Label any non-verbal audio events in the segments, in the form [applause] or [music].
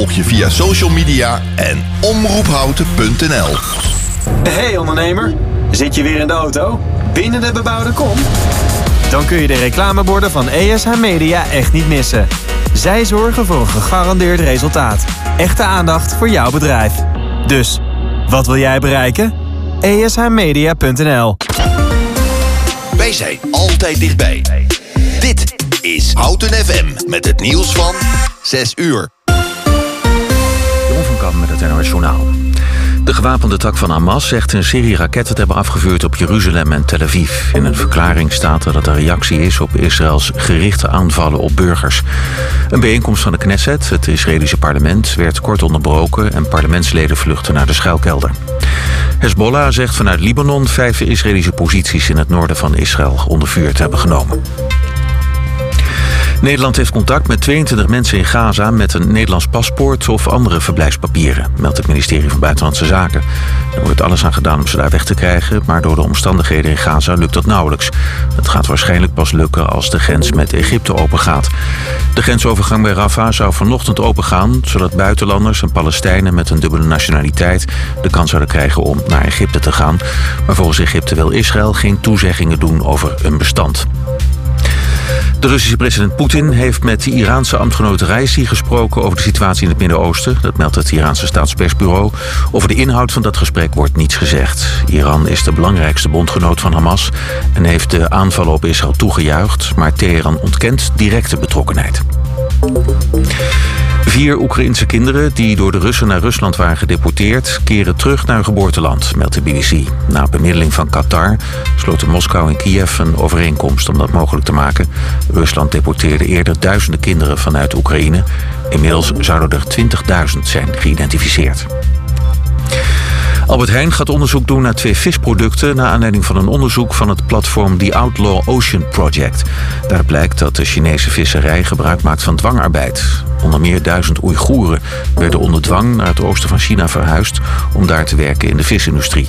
volg je via social media en omroephouten.nl. Hey ondernemer, zit je weer in de auto? Binnen de bebouwde kom? Dan kun je de reclameborden van ESH Media echt niet missen. Zij zorgen voor een gegarandeerd resultaat. Echte aandacht voor jouw bedrijf. Dus, wat wil jij bereiken? ESHmedia.nl Wij zijn altijd dichtbij. Dit is Houten FM met het nieuws van 6 uur. Met het NOS Journaal. De gewapende tak van Hamas zegt een serie raketten te hebben afgevuurd op Jeruzalem en Tel Aviv. In een verklaring staat dat er reactie is op Israëls gerichte aanvallen op burgers. Een bijeenkomst van de Knesset, het Israëlische parlement, werd kort onderbroken en parlementsleden vluchten naar de schuilkelder. Hezbollah zegt vanuit Libanon vijf Israëlische posities in het noorden van Israël onder vuur te hebben genomen. Nederland heeft contact met 22 mensen in Gaza met een Nederlands paspoort of andere verblijfspapieren, meldt het ministerie van Buitenlandse Zaken. Er wordt alles aan gedaan om ze daar weg te krijgen, maar door de omstandigheden in Gaza lukt dat nauwelijks. Het gaat waarschijnlijk pas lukken als de grens met Egypte opengaat. De grensovergang bij Rafah zou vanochtend opengaan, zodat buitenlanders en Palestijnen met een dubbele nationaliteit de kans zouden krijgen om naar Egypte te gaan. Maar volgens Egypte wil Israël geen toezeggingen doen over een bestand. De Russische president Poetin heeft met de Iraanse ambtgenoot Raisi gesproken over de situatie in het Midden-Oosten. Dat meldt het Iraanse staatspersbureau. Over de inhoud van dat gesprek wordt niets gezegd. Iran is de belangrijkste bondgenoot van Hamas en heeft de aanvallen op Israël toegejuicht, maar Teheran ontkent directe betrokkenheid. Vier Oekraïnse kinderen die door de Russen naar Rusland waren gedeporteerd... keren terug naar hun geboorteland, meldt de BBC. Na bemiddeling van Qatar sloten Moskou en Kiev een overeenkomst om dat mogelijk te maken. Rusland deporteerde eerder duizenden kinderen vanuit Oekraïne. Inmiddels zouden er 20.000 zijn geïdentificeerd. Albert Heijn gaat onderzoek doen naar twee visproducten... naar aanleiding van een onderzoek van het platform The Outlaw Ocean Project. Daar blijkt dat de Chinese visserij gebruik maakt van dwangarbeid. Onder meer duizend Oeigoeren werden onder dwang naar het oosten van China verhuisd... om daar te werken in de visindustrie.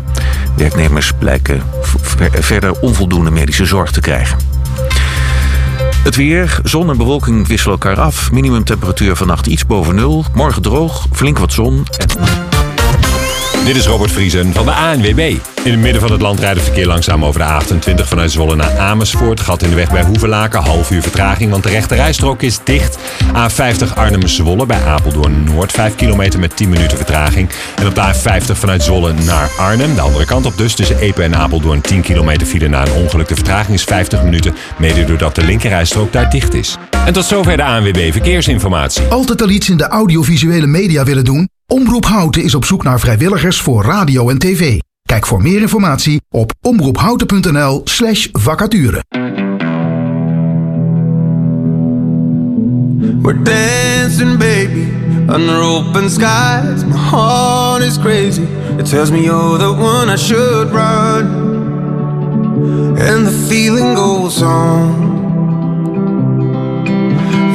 Werknemers blijken verder onvoldoende medische zorg te krijgen. Het weer, zon en bewolking wisselen elkaar af. Minimumtemperatuur vannacht iets boven nul. Morgen droog, flink wat zon. En... Dit is Robert Vriesen van de ANWB. In het midden van het land rijdt het verkeer langzaam over de A28 vanuit Zwolle naar Amersfoort. Gat in de weg bij Hoevelaken, half uur vertraging, want de rechte rijstrook is dicht. A50 Arnhem-Zwolle bij Apeldoorn-Noord, 5 kilometer met 10 minuten vertraging. En op de A50 vanuit Zwolle naar Arnhem, de andere kant op dus, tussen Epe en Apeldoorn 10 kilometer file na een ongeluk. De vertraging is 50 minuten, mede doordat de linkerrijstrook daar dicht is. En tot zover de ANWB Verkeersinformatie. Altijd al iets in de audiovisuele media willen doen? Omroep Houten is op zoek naar vrijwilligers voor radio en tv. Kijk voor meer informatie op omroephouten.nl slash vacature. We're dancing baby under open skies My heart is crazy It tells me you're the one I should run And the feeling goes on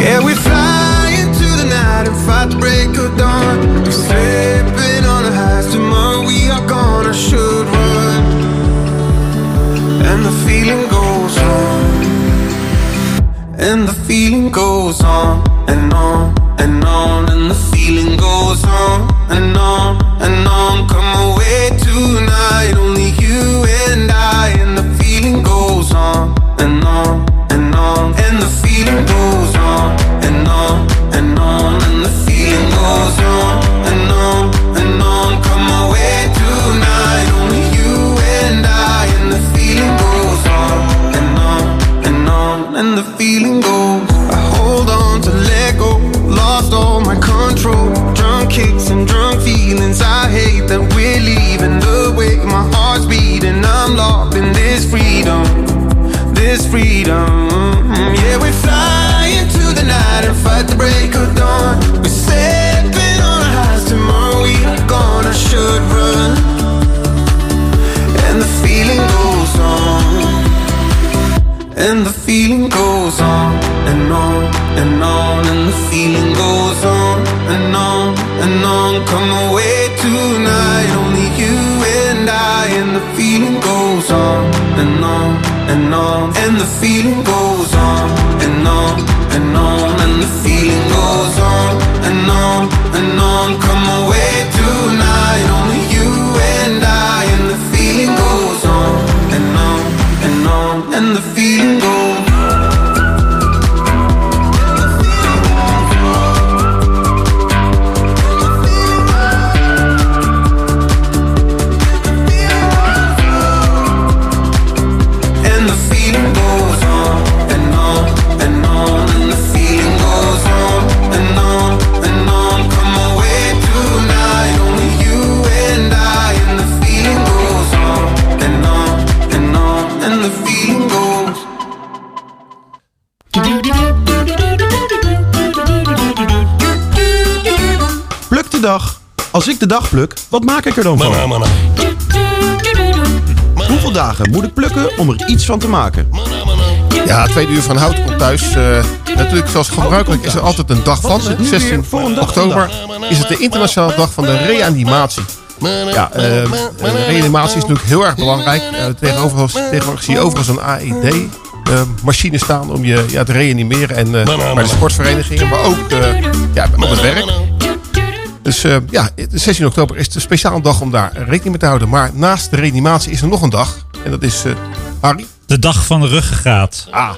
Yeah we fly fight the break of dawn. We're slipping on the highs tomorrow we are gonna should run. And the feeling goes on. And the feeling goes on and on and on. And the feeling dag. Als ik de dag pluk, wat maak ik er dan van? Hoeveel dagen moet ik plukken om er iets van te maken? Ja, tweede uur van Hout komt thuis. Eh, natuurlijk, zoals gebruikelijk is er altijd een dag van. 16 oktober is het de internationale dag van de reanimatie. Ja, eh, eh, reanimatie is natuurlijk heel erg belangrijk. Tegenover, tegenwoordig zie je overigens een AED-machine staan om je ja, te reanimeren. En eh, bij de sportverenigingen, maar ook ja, op het werk. Dus eh, ja, de 16 oktober is de speciale dag om daar rekening mee te houden. Maar naast de reanimatie is er nog een dag. En dat is, eh Harry. De dag van de ruggengraat. Ah,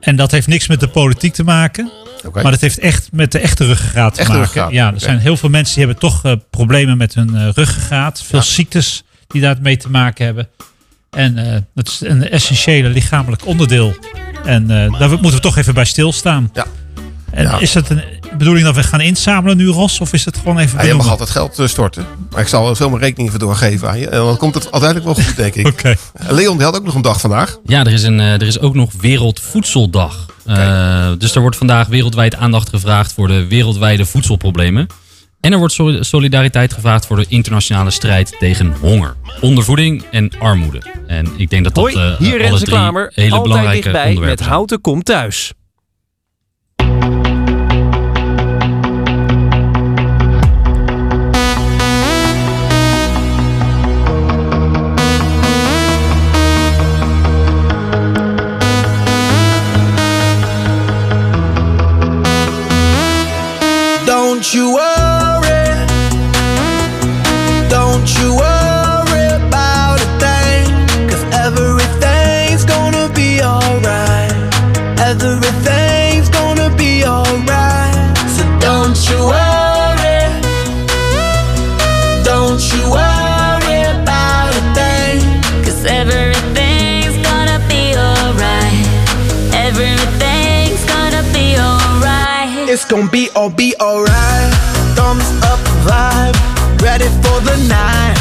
En dat heeft niks met de politiek te maken. Maar dat heeft echt met de echte ruggengraat te Echte maken. ruggengraat, Ja, er zijn heel veel mensen die hebben toch eh, problemen met hun ruggengraat. Veel ziektes die daarmee te maken hebben. En eh dat is een essentiële lichamelijk onderdeel. En daar moeten we toch even bij stilstaan. Ja. En Ja. is het een bedoeling dat we gaan inzamelen nu, Ros? Of is het gewoon even Ja, je mag altijd geld eh, storten. Maar ik zal veel mijn rekening even doorgeven aan je. En dan komt het uiteindelijk wel goed, denk ik. [laughs] Oké. Leon die had ook nog een dag vandaag. Ja, er is, een, eh, er is ook nog Wereldvoedseldag. Eh, dus er wordt vandaag wereldwijd aandacht gevraagd voor de wereldwijde voedselproblemen. En er wordt soli- solidariteit gevraagd voor de internationale strijd tegen honger, ondervoeding en armoede. En ik denk dat dat Hoi, eh, hier drie hele Altijd belangrijke dichtbij met onderwerpen zijn. Houten Komt Thuis. Don't you worry, gonna be all be alright. Thumbs up vibe, ready for the night.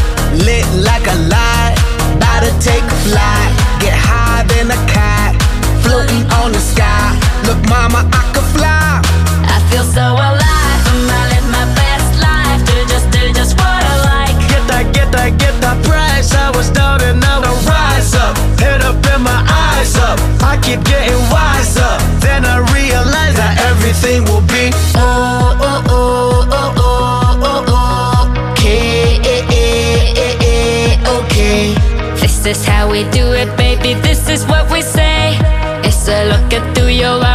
Lit like a light, about to take a flight. Get high than a cat, floating on the sky. Look, mama, I could fly. I feel so alive. I'm live my best life. Do just, do just what I like. Get that, get that, get that price. I was down and now I rise up. Head up and my eyes up. I keep getting This is how we do it, baby. This is what we say. It's a look at through your armor,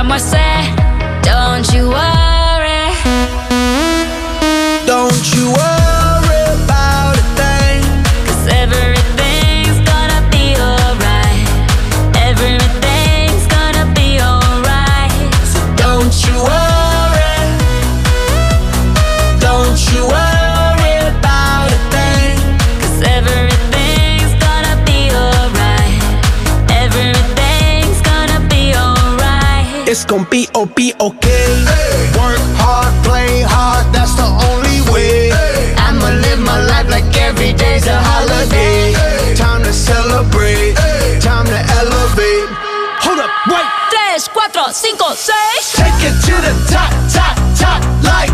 be okay. Work hard, play hard, that's the only way. I'ma live my life like every day's a holiday. Time to celebrate, time to elevate. Hold up, wait. 3, 4, 5, 6. Take it to the top, top, top, like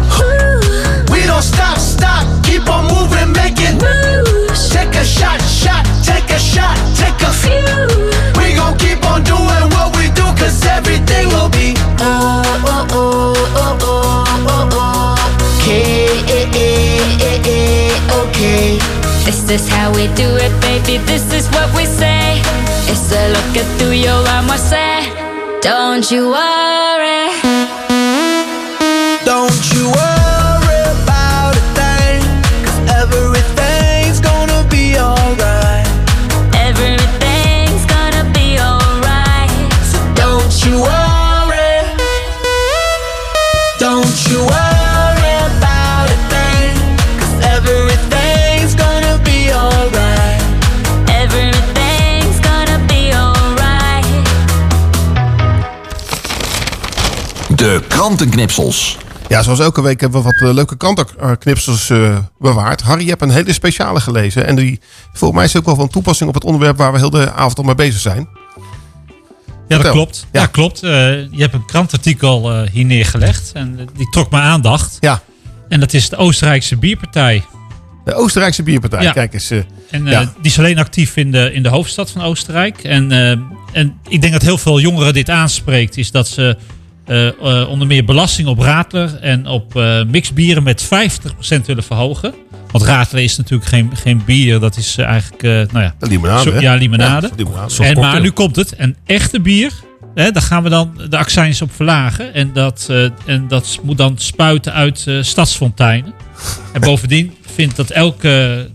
we don't stop, stop, keep on moving, making moves. Take a shot, shot, take a shot, take a few. This is how we do it, baby. This is what we say. It's a look at through your armor, say. Don't you worry. Krantenknipsels. Ja, zoals elke week hebben we wat eh, leuke krantenknipsels eh, bewaard. Harry, je hebt een hele speciale gelezen. En die volgens mij is ook wel van toepassing op het onderwerp waar we heel de avond al mee bezig zijn. Ja, dat klopt. Ja, klopt. Eh, je hebt een krantartikel eh, hier neergelegd en die trok mijn aandacht. Ja. En dat is de Oostenrijkse Bierpartij. De Oostenrijkse bierpartij. Ja. Kijk eens. eh, En eh, Ja. die is alleen actief in de, in de hoofdstad van Oostenrijk. En, eh, en ik denk dat heel veel jongeren dit aanspreekt. Is dat ze onder meer belasting op Radler en op eh mixbieren met 50% willen verhogen. Want Radler is natuurlijk geen, geen bier. Dat is eh, eigenlijk... eh, nou ja, limonade, zo- ja, limonade. Ja, limonade. En, maar nu komt het. Een echte bier. Hè, daar gaan we dan de accijns op verlagen. En dat, eh, en dat moet dan spuiten uit eh, stadsfonteinen. En bovendien vindt dat elke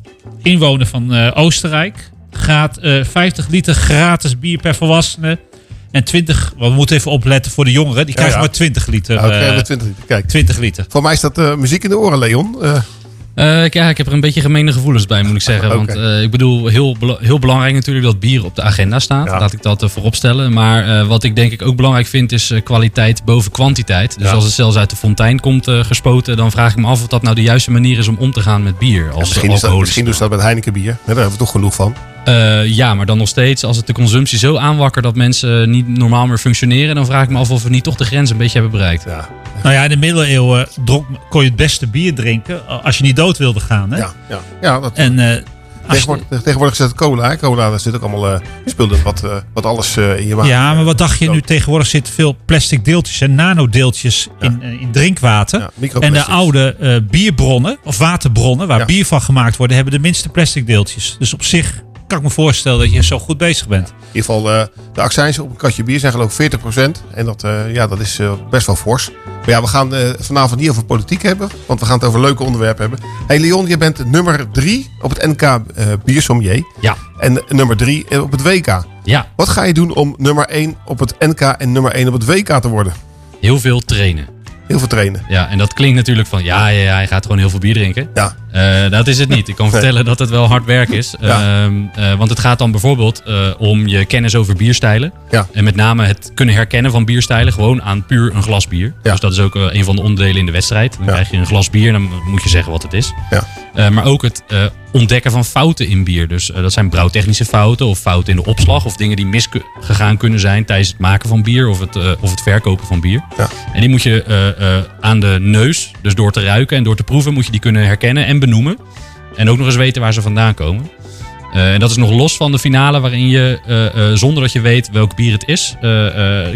inwoner van eh, Oostenrijk gaat eh 50 liter gratis bier per volwassene. En 20, want we moeten even opletten voor de jongeren. Die Ja, krijgen ja. maar 20 liter. Ja, oké, eh, met 20 liter. Kijk. 20 liter. Voor mij is dat eh, muziek in de oren, Leon. Eh, Eh, ik- ja, ik heb er een beetje gemene gevoelens bij, moet ik zeggen. [laughs] Oké. Want eh, ik bedoel, heel, bela- heel belangrijk natuurlijk dat bier op de agenda staat. Laat ik dat uh, voorop stellen. Maar eh, wat ik denk ik ook belangrijk vind, is eh, kwaliteit boven kwantiteit. Dus Ja. als het zelfs uit de fontein komt eh, gespoten, dan vraag ik me af of dat nou de juiste manier is om om te gaan met bier. Als misschien, is dat, misschien doen ze dat met Heineken bier. Ja, daar hebben we toch genoeg van. Eh, ja, maar dan nog steeds, als het de consumptie zo aanwakkert dat mensen niet normaal meer functioneren, dan vraag ik me af of we niet toch de grens een beetje hebben bereikt. Ja. Nou ja, in de middeleeuwen dronk, kon je het beste bier drinken als je niet dood wilde gaan. Hè? Ja, ja. ja dat, En eh, tegenwoordig, tegenwoordig is het cola. Hè? Cola, daar zit ook allemaal eh spullen wat, eh, wat alles eh, in je maag. Ja, maar wat dacht je nu? Tegenwoordig zitten veel plastic deeltjes en nanodeeltjes in, eh, in drinkwater. en de oude eh, bierbronnen, of waterbronnen, waar Ja. bier van gemaakt wordt, hebben de minste plastic deeltjes. Dus op zich kan ik me voorstellen dat je zo goed bezig bent. In ieder geval, eh, de accijns op een katje bier zijn geloof ik 40%. En dat, eh, ja, dat is eh, best wel fors. Maar ja, we gaan vanavond niet over politiek hebben. Want we gaan het over leuke onderwerpen hebben. Hey Leon, je bent nummer drie op het NK Biersommelier. Ja. En nummer drie eh, op het WK. Ja. Wat ga je doen om nummer 1 op het NK en nummer 1 op het WK te worden? Heel veel trainen. Heel veel trainen. Ja, en dat klinkt natuurlijk van ja, ja, ja hij gaat gewoon heel veel bier drinken. Ja. Eh, dat is het niet. Ik kan [laughs] vertellen dat het wel hard werk is. Ja. Ehm, eh, want het gaat dan bijvoorbeeld eh, om je kennis over bierstijlen. Ja. En met name het kunnen herkennen van bierstijlen gewoon aan puur een glas bier. Dus dat is ook een van de onderdelen in de wedstrijd. Dan krijg je een glas bier en dan moet je zeggen wat het is. Ja. Eh, maar ook het eh, ontdekken van fouten in bier. Dus eh, dat zijn brouwtechnische fouten of fouten in de opslag. Of dingen die misgegaan kunnen zijn tijdens het maken van bier of het, of het verkopen van bier. En die moet je aan de neus, dus door te ruiken en door te proeven, moet je die kunnen herkennen en benoemen. En ook nog eens weten waar ze vandaan komen. Eh, en dat is nog los van de finale waarin je, eh, eh, zonder dat je weet welk bier het is,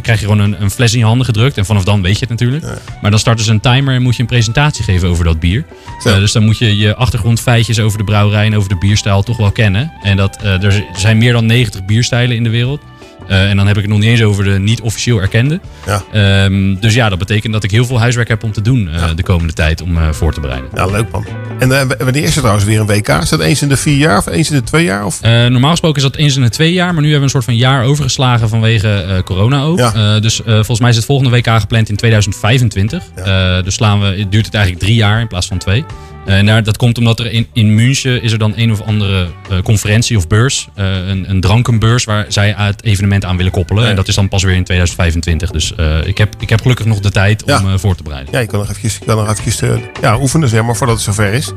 krijg je gewoon een, een fles in je handen gedrukt. En vanaf dan weet je het natuurlijk. Maar dan starten ze een timer en moet je een presentatie geven over dat bier. Dus dan moet je je achtergrondfeitjes over de brouwerij en over de bierstijl toch wel kennen. En dat, er zijn meer dan 90 bierstijlen in de wereld. Eh, en dan heb ik het nog niet eens over de niet officieel erkende. Ja. Ehm, dus ja, dat betekent dat ik heel veel huiswerk heb om te doen eh, de komende tijd om eh, voor te bereiden. Ja, leuk man. En wanneer is er trouwens weer een WK? Is dat eens in de vier jaar of eens in de twee jaar? Of? Normaal gesproken is dat eens in de twee jaar, maar nu hebben we een soort van jaar overgeslagen vanwege corona ook. Ja. Dus volgens mij is het volgende WK gepland in 2025. Eh, dus slaan we, duurt het eigenlijk drie jaar in plaats van twee. Eh, en daar, dat komt omdat er in, in München is er dan een of andere eh, conferentie of beurs, eh, een, een drankenbeurs, waar zij het evenement aan willen koppelen. En dat is dan pas weer in 2025. Dus ik, heb, ik heb gelukkig nog de tijd om voor te bereiden. Ja, je kan nog eventjes, je kan nog eventjes ja, oefenen, zeg maar, voordat het zover is.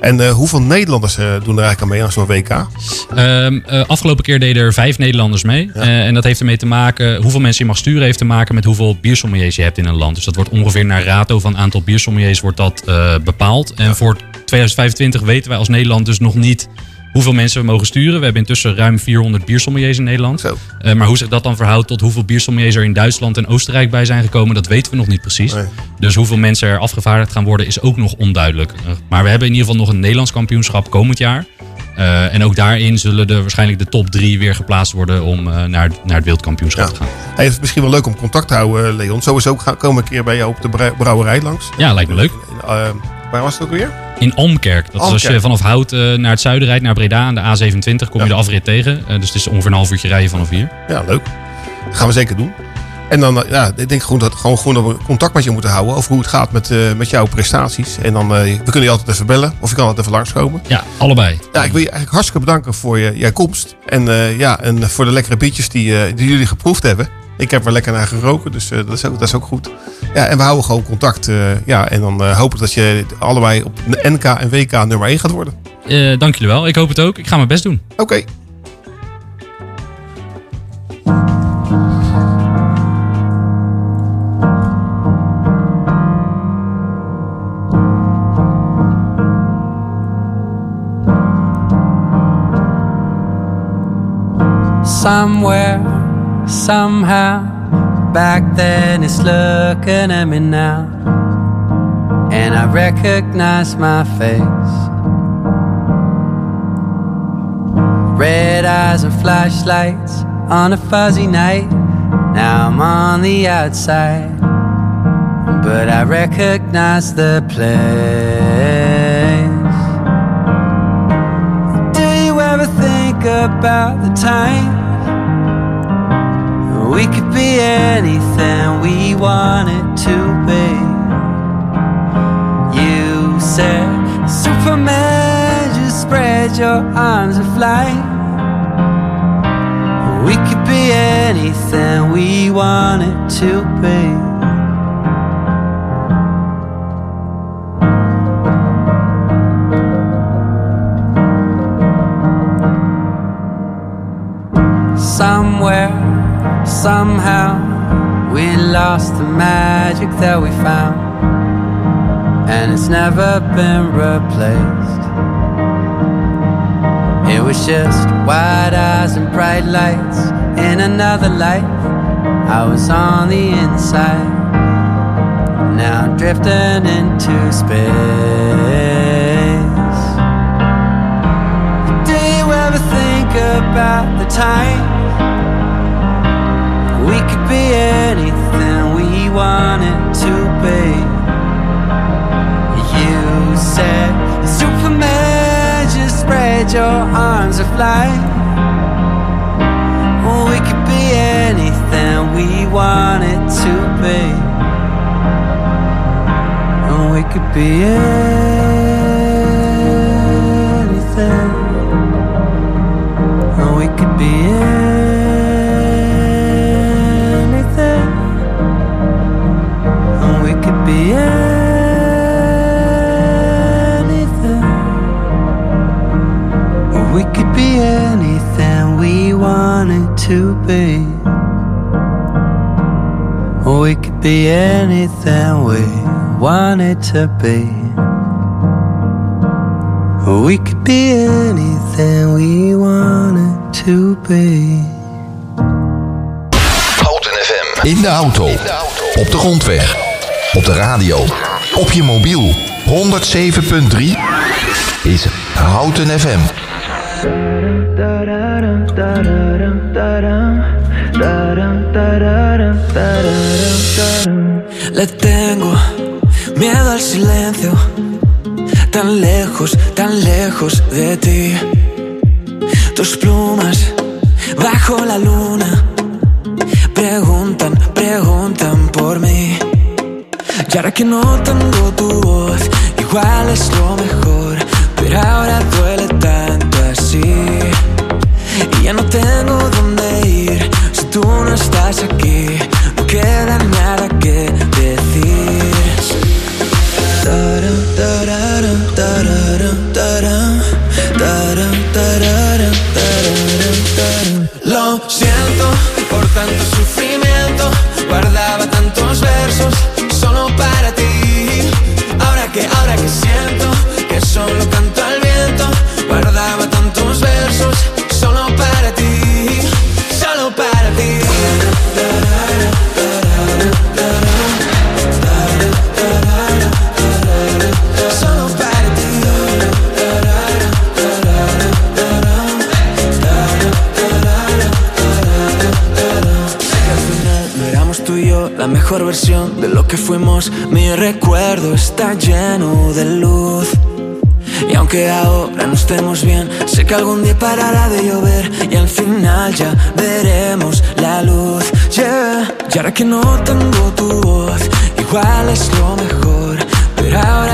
En eh, hoeveel Nederlanders eh, doen er eigenlijk aan mee aan zo'n WK? Ehm, eh, afgelopen keer deden er vijf Nederlanders mee. En dat heeft ermee te maken, hoeveel mensen je mag sturen, heeft te maken met hoeveel biersommeliers je hebt in een land. Dus dat wordt ongeveer naar rato van aantal biersommeliers wordt dat bepaald. En voor 2025 weten wij als Nederland dus nog niet hoeveel mensen we mogen sturen. We hebben intussen ruim 400 biersommeliers in Nederland. Eh, maar hoe zich dat dan verhoudt tot hoeveel biersommeliers er in Duitsland en Oostenrijk bij zijn gekomen, dat weten we nog niet precies. Dus hoeveel mensen er afgevaardigd gaan worden is ook nog onduidelijk. Eh, maar we hebben in ieder geval nog een Nederlands kampioenschap komend jaar. Eh, en ook daarin zullen de, waarschijnlijk de top drie weer geplaatst worden om naar, naar het wereldkampioenschap te gaan. Hey, het is misschien wel leuk om contact te houden, Leon. Sowieso ga- komen we een keer bij jou op de brou- brouwerij langs. Ja, lijkt me leuk. Waar was het ook weer? In Almkerk. Dat is als je vanaf Hout eh, naar het zuiden rijdt, naar Breda aan de A27, kom je de afrit tegen. Eh, dus het is ongeveer een half uurtje rijden vanaf hier. Ja, leuk. Dat gaan we zeker doen. En dan, eh, ja, ik denk gewoon dat, gewoon, gewoon dat we contact met je moeten houden over hoe het gaat met, met jouw prestaties. En dan, we kunnen je altijd even bellen of je kan altijd even langskomen. Ja, allebei. Ja, ik wil je eigenlijk hartstikke bedanken voor je, jouw komst. En, ja, en voor de lekkere biertjes die, die jullie geproefd hebben. Ik heb er lekker naar geroken, dus dat, is ook, dat is ook goed. Ja, en we houden gewoon contact. eh, ja, en dan eh, hoop ik dat je allebei op de NK en WK nummer 1 gaat worden. Eh, dank jullie wel. Ik hoop het ook. Ik ga mijn best doen. Oké. somewhere, somehow. Back then, it's looking at me now, and I recognize my face. Red eyes and flashlights on a fuzzy night. Now I'm on the outside, but I recognize the place. Do you ever think about the time? We could be anything we wanted to be. You said, Superman, just spread your arms and fly. We could be anything we wanted to be. Somehow, we lost the magic that we found, and it's never been replaced. It was just wide eyes and bright lights in another life. I was on the inside, now drifting into space. Do you ever think about the time? We could be anything we wanted to be. You said, Superman, just spread your arms and fly. We could be anything we wanted to be. We could be anything. To be. We could be anything we wanted to be. We could be anything we wanted to be. Houten FM. In de auto. Op de grondweg. Op de radio. Op je mobiel. 107.3 is Houten FM. Le tengo miedo al silencio, tan lejos, tan lejos de ti. Tus plumas bajo la luna preguntan, preguntan por mí. Y ahora que no tengo tu voz, igual es lo mejor, pero ahora duele tanto así. Y ya no tengo dónde ir si tú no estás aquí. No queda nada que decir. Mejor versión de lo que fuimos. Mi recuerdo está lleno de luz. Y aunque ahora no estemos bien, sé que algún día parará de llover y al final ya veremos la luz. Yeah. Y ahora que no tengo tu voz, igual es lo mejor, pero ahora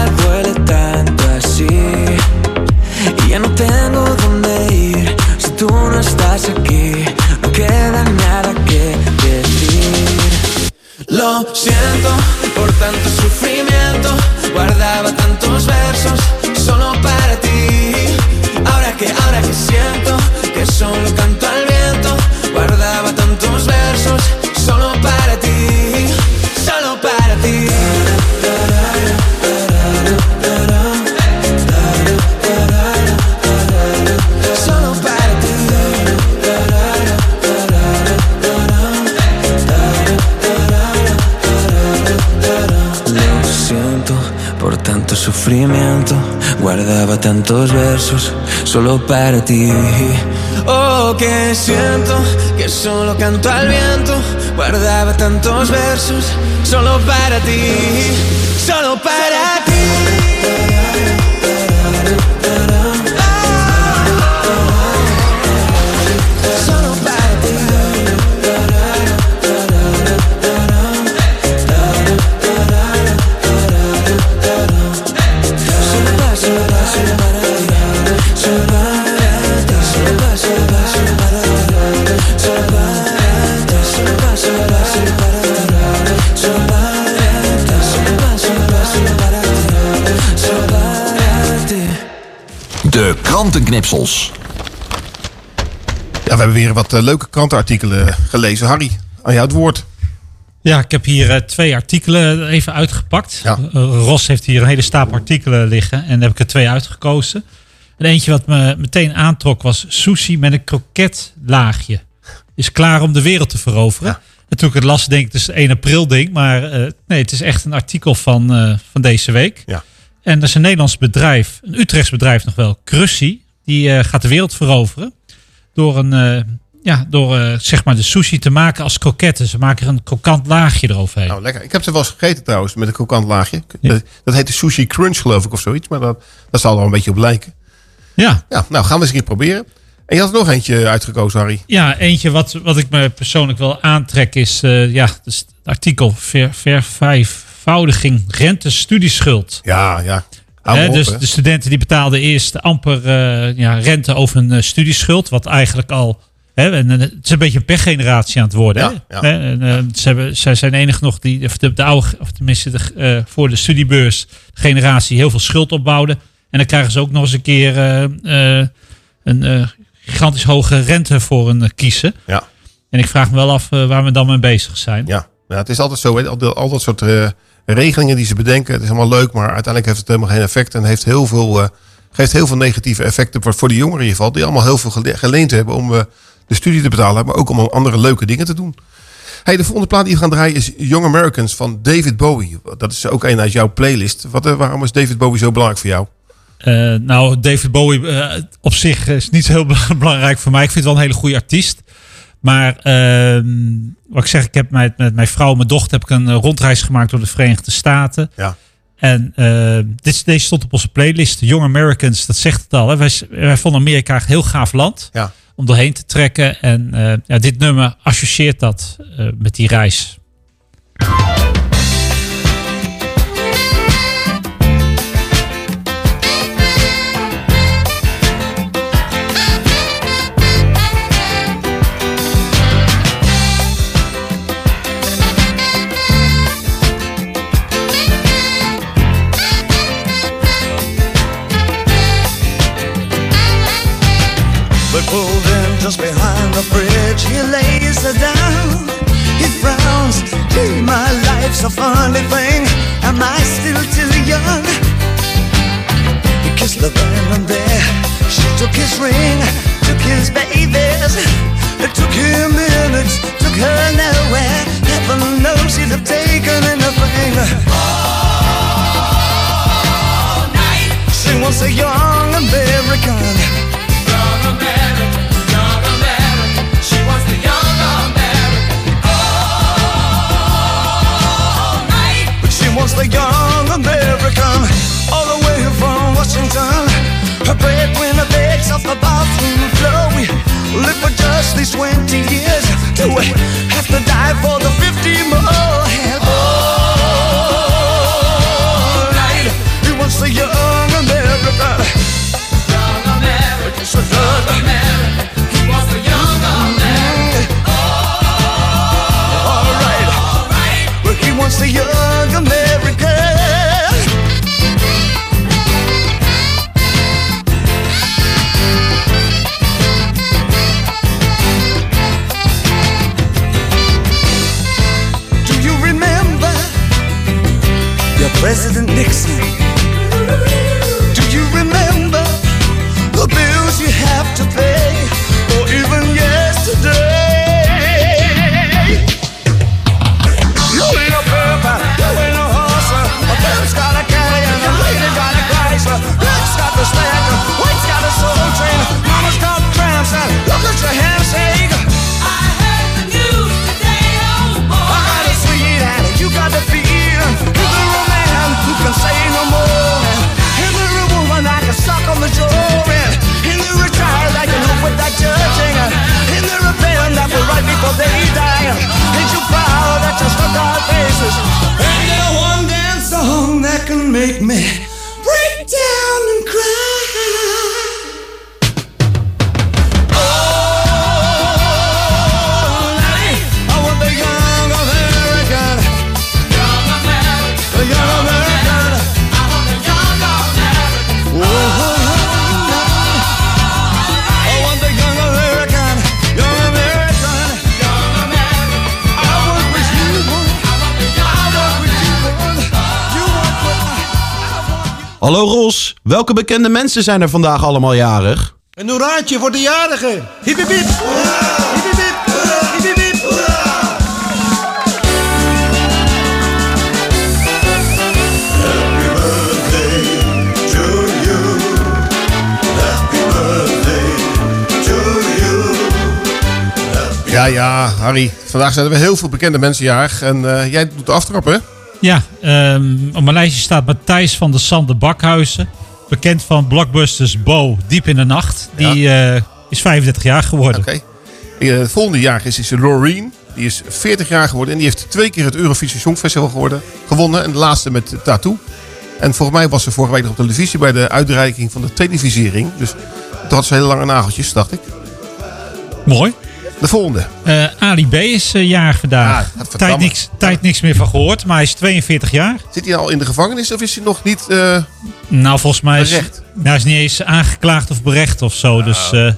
solo para ti. Oh, que siento que solo canto al viento, guardaba tantos versos solo para ti, krantenknipsels. Ja, we hebben weer wat eh, leuke krantenartikelen gelezen. Harry, aan jou het woord. Ja, ik heb hier eh, twee artikelen even uitgepakt. Ja. Eh, Ros heeft hier een hele stapel artikelen liggen en daar heb ik er twee uitgekozen. En eentje wat me meteen aantrok was sushi met een kroketlaagje. Is klaar om de wereld te veroveren. En toen ik het las, denk ik, het is een 1 april ding. Maar eh, nee, het is echt een artikel van, eh, van deze week. Ja. En dat is een Nederlands bedrijf, een Utrechts bedrijf nog wel, Crussi. Die eh, gaat de wereld veroveren door een, eh, ja, door eh, zeg maar de sushi te maken als kroketten. Ze maken er een krokant laagje eroverheen. Nou, lekker. Ik heb ze wel eens gegeten trouwens, met een krokant laagje. Dat, dat heet de sushi crunch geloof ik of zoiets. Maar dat, dat zal er wel een beetje op lijken. Ja. Ja, nou gaan we eens een keer proberen. En je had er nog eentje uitgekozen, Harry. Ja, eentje wat, wat ik me persoonlijk wel aantrek is, ja, dus het artikel ver, vervijfvoudiging rente-studieschuld. Ja, ja. Op, dus de studenten die betaalden eerst amper eh, ja, rente over een eh, studieschuld, wat eigenlijk al. Hè, en, eh, het is een beetje een pechgeneratie aan het worden. Ja, hè? ja. Hè, en, ze hebben, zij zijn enig nog die, of de, de oude, of tenminste de, voor de studiebeurs generatie heel veel schuld opbouwde. En dan krijgen ze ook nog eens een keer een gigantisch hoge rente voor een eh, kiezen. Ja. En ik vraag me wel af waar we dan mee bezig zijn. Ja, ja het is altijd zo. hè. Al, die- al dat soort regelingen die ze bedenken. Het is allemaal leuk, maar uiteindelijk heeft het helemaal geen effect. En heeft heel veel, eh, geeft heel veel negatieve effecten voor, voor de jongeren in ieder geval. Die allemaal heel veel gele- geleend hebben om eh, de studie te betalen. Maar ook om andere leuke dingen te doen. Hey, de volgende plaat die we gaan draaien is Young Americans van David Bowie. Dat is ook een uit jouw playlist. Wat, eh, waarom is David Bowie zo belangrijk voor jou? Nou, David Bowie op zich is niet zo heel [laughs] belangrijk voor mij. Ik vind het wel een hele goede artiest. Maar ehm, wat ik zeg, ik heb met, met mijn vrouw en mijn dochter heb ik een eh, rondreis gemaakt door de Verenigde Staten. Ja. En eh, dit, deze stond op onze playlist. Young Americans, dat zegt het al. Hè. Wij, wij vonden Amerika een heel gaaf land Ja. om doorheen te trekken. En eh, ja, dit nummer associeert dat eh, met die reis. Bridge. He lays her down. He frowns. Gee, my life's a funny thing. Am I still too young? He kissed the and there. She took his ring, took his babies. It took him minutes, took her nowhere. Heaven knows he'd have taken anything. All night. She wants a young American. She the young American. All the way from Washington. Her breadwinner begs off the bathroom floor. We live for just these 20 years. Do we have to die for the 50 more? He the young American. Young American. He the young American. All right. All right. He the young American. President Nixon. make me Hallo Ros, welke bekende mensen zijn er vandaag allemaal jarig? Een hoeraatje voor de jarigen. Hip hip hip. Ja, ja, Harry. Vandaag zijn er weer heel veel bekende mensen jarig. En eh, jij doet de aftrap, hè? Ja, ehm, op mijn lijstje staat Matthijs van der Sande Bakhuizen. Bekend van Blockbusters Bo Diep in de Nacht. Die eh, is 35 jaar geworden. Oké. Eh, Het volgende jaar is, is Loreen. Die is 40 jaar geworden. En die heeft twee keer het Eurovisie Songfestival geworden, gewonnen. En de laatste met Tattoo. En volgens mij was ze vorige week nog op televisie bij de uitreiking van de televisiering. Dus toen had ze hele lange nageltjes, dacht ik. Mooi. De volgende. Eh, Ali B is uh, jarig vandaag. tijd, verdamme. niks, tijd niks meer van gehoord, maar hij is 42 jaar. Zit hij al in de gevangenis of is hij nog niet... eh, Nou, volgens mij is Berecht. nou, hij is niet eens aangeklaagd of berecht of zo. Dus eh, dat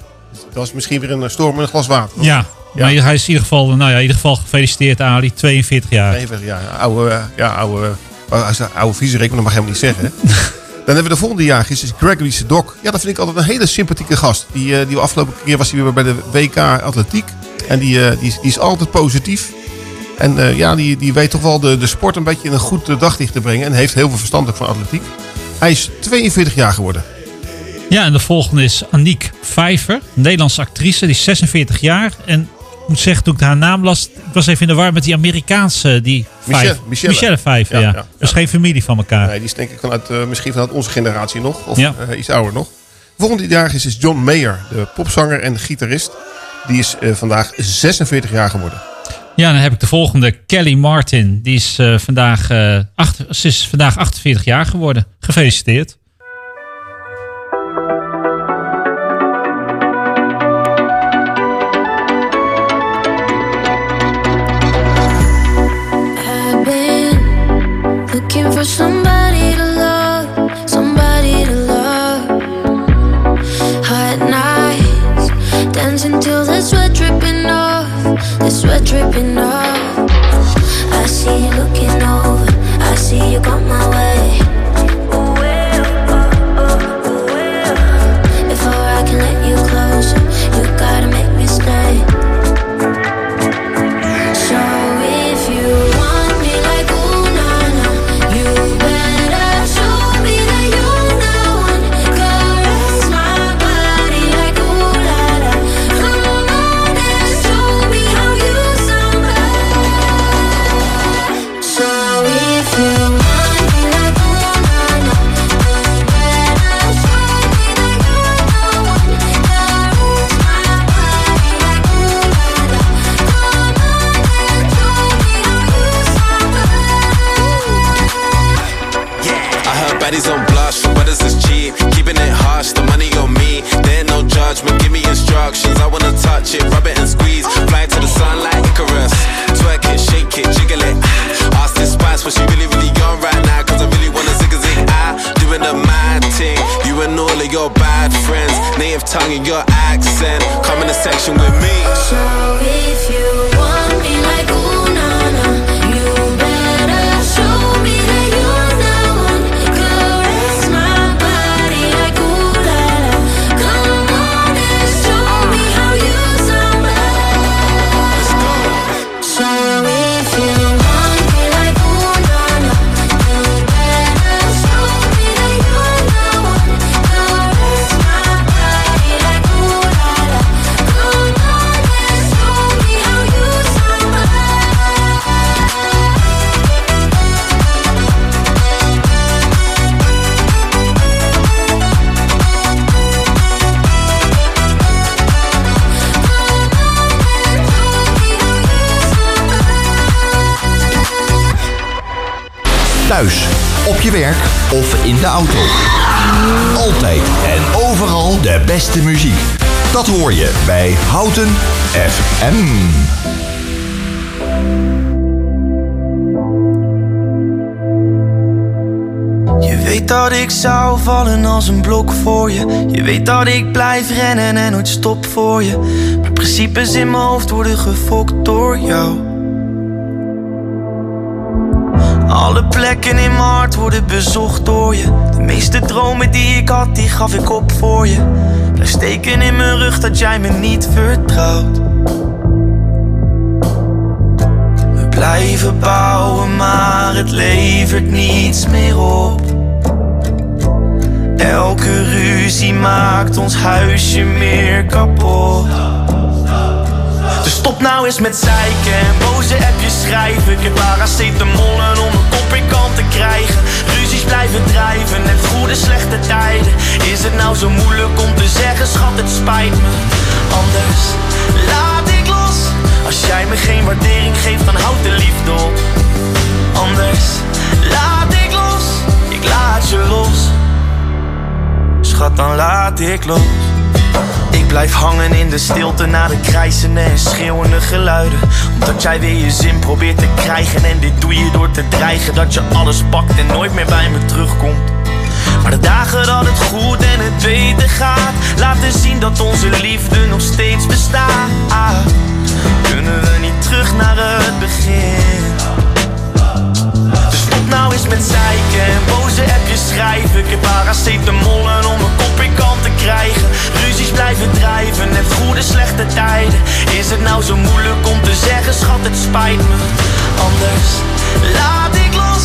was misschien weer een storm met een glas water. ja. maar hij is in ieder geval, nou ja, in ieder geval gefeliciteerd Ali, 42 jaar. 42 jaar. Oude, eh, ja, oude, eh, oude, oude viezerik, maar dat mag je helemaal niet zeggen. hè. [laughs] Dan hebben we de volgende jaar, is, is Gregory Sedok. Ja, dat vind ik altijd een hele sympathieke gast. Die, eh, die afgelopen keer was hij weer bij de WK Atletiek. En die, eh, die, is, altijd positief. En eh, ja, die, die weet toch wel de, de sport een beetje in een goed daglicht te brengen. En heeft heel veel verstand van atletiek. Hij is 42 jaar geworden. Ja, en de volgende is Aniek Vijver, Nederlandse actrice, die is 46 jaar. En moet zeggen, toen ik haar naam las, ik was even in de war met die Amerikaanse, die Michelle- Vijver. Michelle. Michelle Vijver, Ja, ja. ja, Dat is geen familie van elkaar. Nee, die is denk ik vanuit, eh, misschien vanuit onze generatie nog. Of eh, iets ouder nog. Volgende jaar is, is John Mayer, de popzanger en gitarist. Die is eh, vandaag 46 jaar geworden. Ja, dan heb ik de volgende, Kelly Martin. Die is, vandaag, acht, ze is vandaag 48 jaar geworden. Gefeliciteerd. Somebody to love, somebody to love. Hot nights, the sweat dripping off, the sweat dripping off. I see you looking over, I see you got my way. Baddies on blush, for brothers is cheap. Keeping it harsh, the money on me. There ain't no judgment, give me instructions. I wanna touch it, rub it and squeeze. Fly to the sun like Icarus. Twerk it, shake it, jiggle it. Ask this spice what she really, really on right now. Cause I really wanna zig a zig. I doing the mad thing. You and all of your bad friends. Native tongue and your accent. Come in the section with me. So if you Thuis, op je werk of in de auto. Altijd en overal de beste muziek. Dat hoor je bij Houten FM. Je weet dat ik zou vallen als een blok voor je. Je weet dat ik blijf rennen en nooit stop voor je. Maar principes in mijn hoofd worden gefokt door jou. Alle plekken in mijn hart worden bezocht door je. De meeste dromen die ik had, die gaf ik op voor je. Blijf steken in mijn rug dat jij me niet vertrouwt. We blijven bouwen, maar het levert niets meer op. Elke ruzie maakt ons huisje meer kapot. Dus stop nou eens met zeiken en boze appjes schrijven. Ik heb paracetamolen om mijn kop kant te krijgen. Ruzies blijven drijven, net goede slechte tijden. Is het nou zo moeilijk om te zeggen, schat, het spijt me. Anders laat ik los. Als jij me geen waardering geeft, dan houd de liefde op. Anders laat ik los, ik laat je los. Schat, dan laat ik los. Blijf hangen in de stilte na de krijzende en schreeuwende geluiden. Omdat jij weer je zin probeert te krijgen. En dit doe je door te dreigen dat je alles pakt en nooit meer bij me terugkomt. Maar de dagen dat het goed en het beter gaat, laten zien dat onze liefde nog steeds bestaat. Kunnen we niet terug naar het begin? Nou eens met zeiken en boze appjes schrijven. Ik heb paracetamolen om mijn kop in kant te krijgen. Ruzies blijven drijven, net goede slechte tijden. Is het nou zo moeilijk om te zeggen, schat, het spijt me. Anders laat ik los.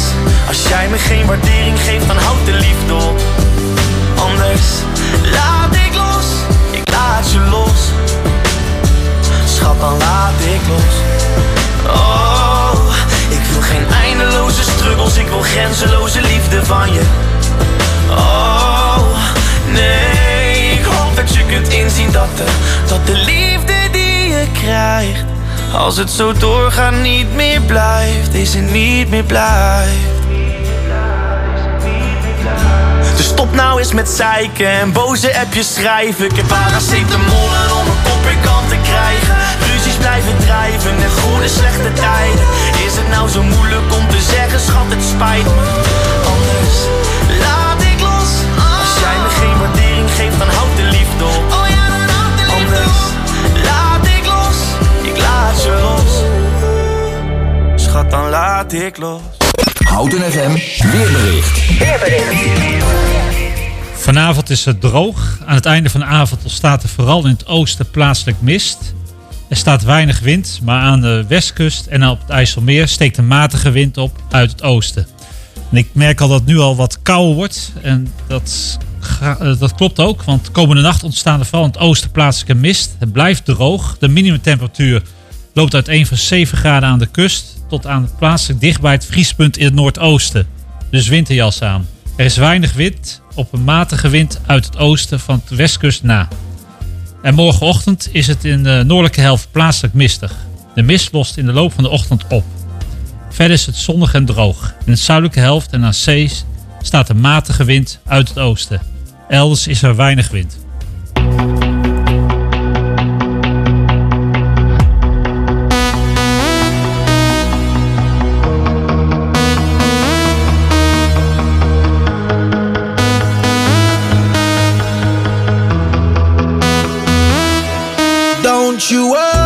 Als jij me geen waardering geeft, dan houd de liefde op. Anders laat ik los, ik laat je los. Schat, dan laat ik los. Oh, geen eindeloze struggles, ik wil grenzeloze liefde van je. Oh, nee, ik hoop dat je kunt inzien dat de, dat de liefde die je krijgt, als het zo doorgaat niet meer blijft, deze niet meer blijft. Dus stop nou eens met zeiken en boze appjes schrijven. Ik heb paracetamolen om mijn kop in kant te krijgen. Blijven drijven en goede slechte tijden. Is het nou zo moeilijk om te zeggen, schat, het spijt me. Anders laat ik los. Als jij me geen waardering geeft, dan houd de liefde op. Anders laat ik los, ik laat je los. Schat, dan laat ik los. Houten FM weerbericht. Vanavond is het droog. Aan het einde van de avond ontstaat er vooral in het oosten plaatselijk mist. Er staat weinig wind, maar aan de westkust en op het IJsselmeer steekt een matige wind op uit het oosten. En ik merk al dat het nu al wat kouder wordt. En dat, eh, dat klopt ook, want komende nacht ontstaan er vooral in het oosten plaatselijke mist. Het blijft droog. De minimumtemperatuur loopt uiteen van 7 graden aan de kust tot aan plaatselijk dicht bij het vriespunt in het noordoosten. Dus winterjas aan. Er is weinig wind op een matige wind uit het oosten van de westkust na. En morgenochtend is het in de noordelijke helft plaatselijk mistig. De mist lost in de loop van de ochtend op. Verder is het zonnig en droog. In de zuidelijke helft en aan zee staat een matige wind uit het oosten. Elders is er weinig wind. Don't you worry,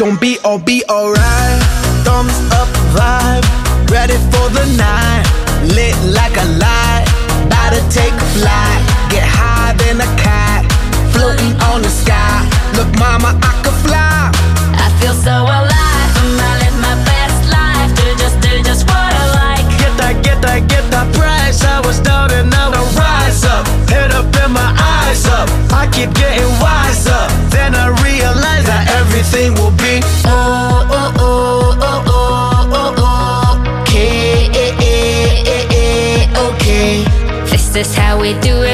gonna be all be alright. Thumbs up vibe, ready for the night. Lit like a light, about to take a flight. Get high than a cat, floating on the sky. Look, mama, I could fly. I feel so alive. I live my best life. Do just, do just what I like. Get that, get that, get that price. I was down and now I rise up. Head up and my eyes up. I keep getting wiser. Then I realize that everything will be we do it,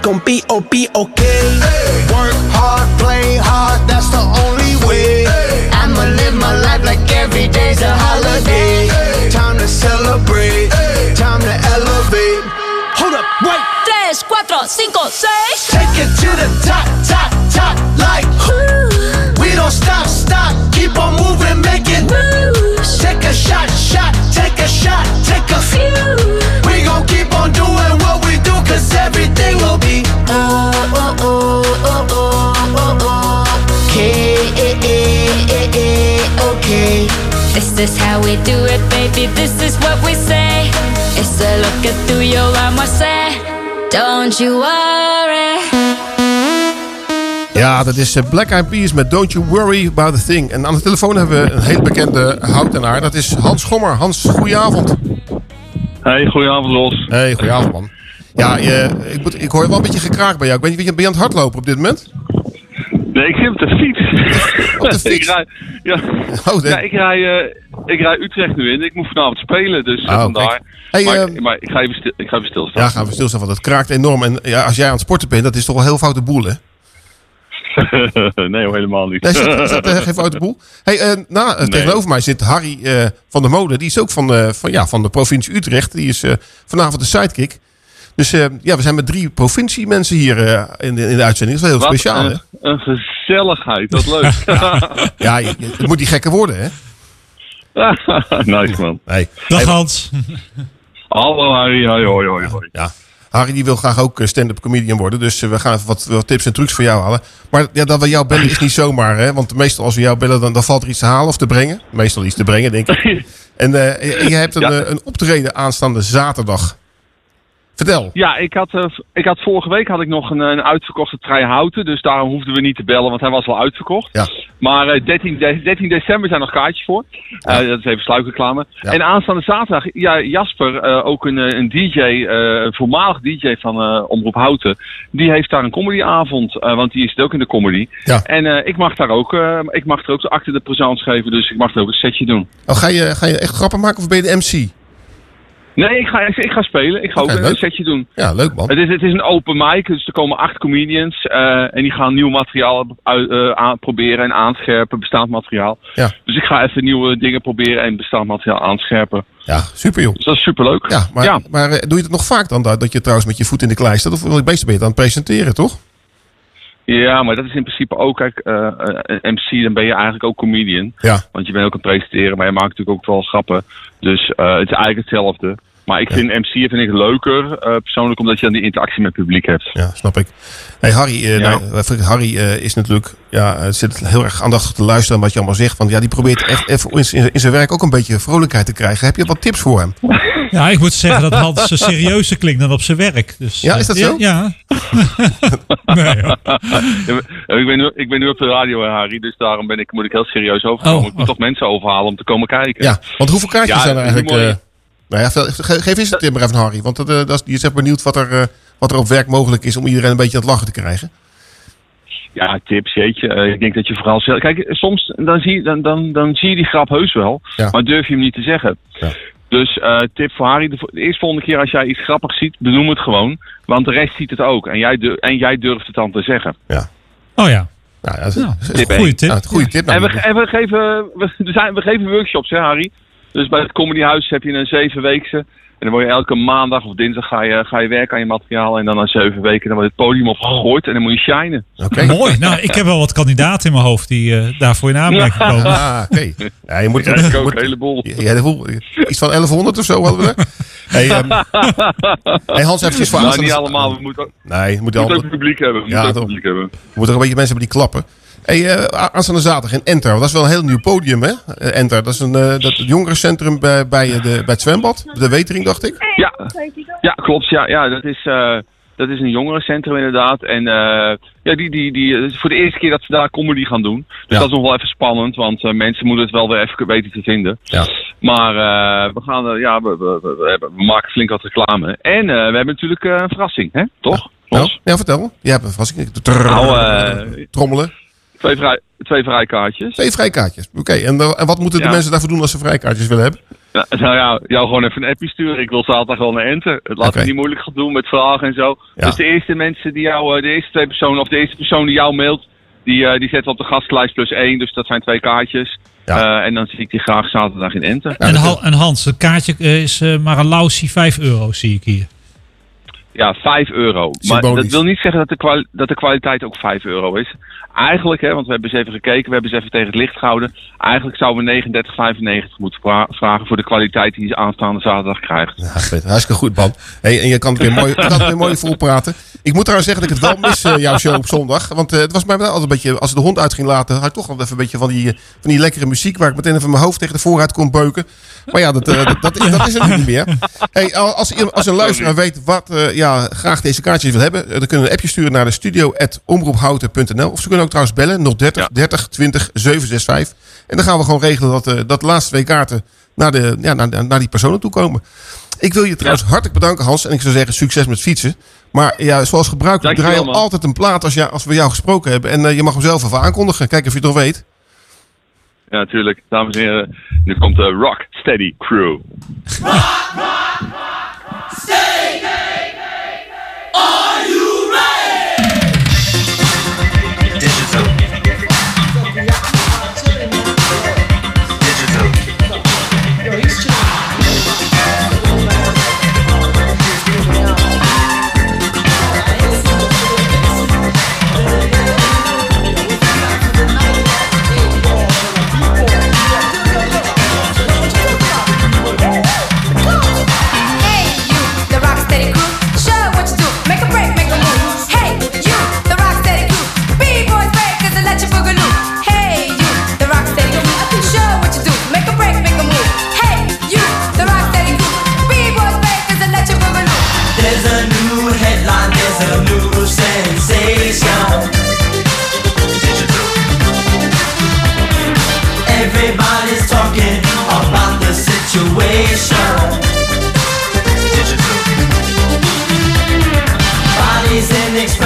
it's gon' be oh be okay. Work hard, play hard, that's the only way. I'ma live my life like every day's a holiday. Time to celebrate, time to elevate. Hold up, wait. 3, 4, 5, 6. Take it to the top, top, top, like we do it, baby. This is what we say. It's a lo que tú y yo vamos a hacer. Don't you worry. Ja, dat is eh, Black Eyed Peas met Don't You Worry About A Thing. En aan de telefoon hebben we een hele bekende houtenaar. Dat is Hans Schommer. Hans, goedenavond. Hey, goedenavond Ros. Hey, goedenavond man. Ja, je, ik, moet, ik hoor wel een beetje gekraak bij jou. Ik weet niet, ben je aan het hardlopen op dit moment? Nee, ik zit op de fiets. Op de [laughs] fiets? ik rij, ja. Oh, nee. ja, ik rij, eh, ik rij Utrecht nu in. Ik moet vanavond spelen, dus eh, Oh, vandaar. kijk. Hey, maar, ehm, maar ik, ga even stil, ik ga even stilstaan. Ja, gaan we stilstaan, want het kraakt enorm. En ja, als jij aan het sporten bent, dat is toch wel heel foute boel, hè? [laughs] nee, hoor, helemaal niet. Nee, is dat, is dat eh, [laughs] geen foute boel? Hey, nou, Nee. tegenover mij zit Harry van der Molen. Die is ook van, van, ja, van de provincie Utrecht. Die is vanavond de sidekick. Dus eh, ja, we zijn met drie provinciemensen hier eh, in, de, in de uitzending. Dat is wel heel Wat speciaal, hè? een, een gezelligheid, dat leuk. [laughs] Ja, je- het moet niet gekker worden, hè? [laughs] nice man. Nee. Dag Hans. Hallo Harry, hoi hoi hoi. hoi. Ja. Harry die wil graag ook eh, stand-up comedian worden. Dus we gaan even wat, wat tips en trucs voor jou halen. Maar ja, dat we jou bellen is niet zomaar. Hè? Want meestal als we jou bellen, dan, dan valt er iets te halen of te brengen. Meestal iets te brengen, denk ik. [laughs] En eh, je hebt een, Ja. een optreden aanstaande zaterdag. Vertel. Ja, ik had, eh, ik had vorige week had ik nog een, een uitverkochte trein houten. Dus daarom hoefden we niet te bellen, want hij was al uitverkocht. Ja. Maar eh, 13, de- 13 december zijn nog kaartjes voor. Eh, dat is even sluikreclame. En aanstaande zaterdag, ja, Jasper, eh, ook een, eh, een DJ, eh, een voormalig DJ van eh, Omroep Houten. Die heeft daar een comedyavond, eh, want die is ook in de comedy. Ja. En eh, ik mag daar ook, eh, ik mag er ook de acte de présence geven, dus ik mag er ook een setje doen. Oh, ga, je, ga je echt grappen maken of ben je de MC? Nee, ik ga, ik ga spelen. Ik ga ook een leuk. setje doen. Ja, leuk man. Het is, het is een open mic, dus er komen acht comedians eh, en die gaan nieuw materiaal uit, eh, aan, proberen en aanscherpen, bestaand materiaal. Ja. Dus ik ga even nieuwe dingen proberen en bestaand materiaal aanscherpen. Ja, super joh. Dus dat is superleuk. Ja, maar, maar eh, doe je het nog vaak dan dat dat je trouwens met je voet in de klei staat? Of ben je het aan het presenteren, toch? Ja, maar dat is in principe ook, kijk, eh, eh, een MC, dan ben je eigenlijk ook comedian. Ja. Want je bent ook aan het presenteren, maar je maakt natuurlijk ook wel grappen. Dus eh, het is eigenlijk hetzelfde. Maar ik vind MC vind ik leuker, eh, persoonlijk, omdat je dan die interactie met het publiek hebt. Ja, snap ik. Hey, Harry, Ja. nou, eh, Harry eh, is natuurlijk, ja, zit heel erg aandachtig te luisteren aan wat je allemaal zegt. Want ja, die probeert echt even in, zijn- in zijn werk ook een beetje vrolijkheid te krijgen. Heb je wat tips voor hem? [laughs] Ja, ik moet zeggen dat Hans serieuzer klinkt dan op zijn werk. Dus, Ja, is dat zo? Ja. [laughs] nee, ik, ben nu, ik ben nu op de radio, hè, Harry, dus daarom ben ik, moet ik heel serieus overkomen. Oh, ik moet toch mensen overhalen om te komen kijken. Ja, want hoeveel kaartjes Ja, zijn er eigenlijk? Nou ja, geef eens een tip maar even aan Harry. Want dat, eh, dat is, is echt benieuwd wat er, eh, wat er op werk mogelijk is om iedereen een beetje aan het lachen te krijgen. Ja, tips, jeetje. Eh, ik denk dat je vooral zelf... Kijk, soms dan zie, je- dan, dan, dan zie je die grap heus wel, maar durf je hem niet te zeggen. Dus eh, tip voor Harry, de, eerste volgende keer als jij iets grappigs ziet, benoem het gewoon. Want de rest ziet het ook. En jij, en jij durft het dan te zeggen. Oh ja. Nou, ja, dat is, een één. goede tip. Ja, goede tip. En nou. we, en we, geven, we, [laughs] er zijn, we geven workshops, hè Harry? Dus bij het Comedyhuis heb je een zevenweekse. En dan word je elke maandag of dinsdag ga je, ga je werken aan je materiaal. En dan na zeven weken dan wordt het podium opgegooid en dan moet je shinen. Mooi. Nou, ik heb wel wat kandidaten in mijn hoofd die eh, daarvoor in aanmerking [laughs] komen. Ah, oké. Ja, je moet, Ja, ik ook, moet- een heleboel. Ja. Iets van 1100 of zo hadden we er. [laughs] Hey, ehm, hey Hans, eventjes voor Nou, niet allemaal. We moeten ook, Nee, je moet, we moeten al, ook publiek hebben. We Ja, moeten ook toch. publiek hebben. je moet er een beetje mensen hebben die klappen. Hey, eh, aanstaande zaterdag in Enter. Dat is wel een heel nieuw podium, hè? Eh, Enter, dat is een eh, dat jongerencentrum bij, bij, de, bij het zwembad. De Wetering, dacht ik. Ja, ja klopt. Ja, ja dat, is, dat is een jongerencentrum inderdaad. En eh, ja, die, die, die, voor de eerste keer dat ze daar comedy gaan doen. Dus dat is nog wel even spannend, want mensen moeten het wel weer even weten te vinden. Ja. Maar eh, we, gaan, ja, we, we, we, we hebben- we maken flink wat reclame. En eh, we hebben natuurlijk een verrassing, hè? toch? Nou, ja, vertel. Je hebt een verrassing. Nou, Trommelen. Twee, vrij, twee vrijkaartjes. Twee vrijkaartjes. Oké, en, eh, en wat moeten de Ja. mensen daarvoor doen als ze vrijkaartjes willen hebben? Ja, nou ja, jou gewoon even een appje sturen. Ik wil zaterdag wel naar Enter. Het laat Oké. me niet moeilijk gaan doen met vragen en zo. Ja. Dus de eerste mensen die jou, eh, de eerste twee personen, of de eerste persoon die jou mailt, die, eh, die zetten we op de gastlijst plus één. Dus dat zijn twee kaartjes. Eh, en dan zie ik die graag zaterdag in Enter. En, Han- en Hans, het kaartje is maar een lausie 5 euro, zie ik hier. Ja, 5 euro. Maar dat wil niet zeggen dat de, kwali- dat de kwaliteit ook 5 euro is. Eigenlijk, hè, want we hebben eens even gekeken, we hebben eens even tegen het licht gehouden. Eigenlijk zouden we 39,95 moeten vra- vragen voor de kwaliteit die je aanstaande zaterdag krijgt. Ja, hartstikke goed, man. Hey, en je kan het weer mooi, kan het weer mooi volpraten. Ik moet trouwens zeggen dat ik het wel mis, eh, jouw show op zondag. Want eh, het was mij wel altijd een beetje, als ik de hond uit ging laten, had ik toch wel even een beetje van die, eh, van die lekkere muziek waar ik meteen even mijn hoofd tegen de vooruit kon beuken. Maar ja, dat, dat, dat, is, dat is er nu niet meer. Hey, al- als, als een luisteraar weet wat eh, graag deze kaartjes wil hebben, eh, dan kunnen we een appje sturen naar de studio.omroephouten.nl. Of ze kunnen ook trouwens bellen 030 30 20 765. En dan gaan we gewoon regelen dat, eh, dat de laatste twee kaarten naar, de, ja, naar, naar die personen toe komen. Ik wil je trouwens hartelijk bedanken, Hans. En ik zou zeggen, succes met fietsen. Maar ja, zoals gebruikelijk draai je altijd een plaat als, ja, als we jou gesproken hebben. En eh, je mag hem zelf even aankondigen. Kijk of je het nog weet. Ja, natuurlijk. Dames en heren, nu komt de Rock Steady Crew. Are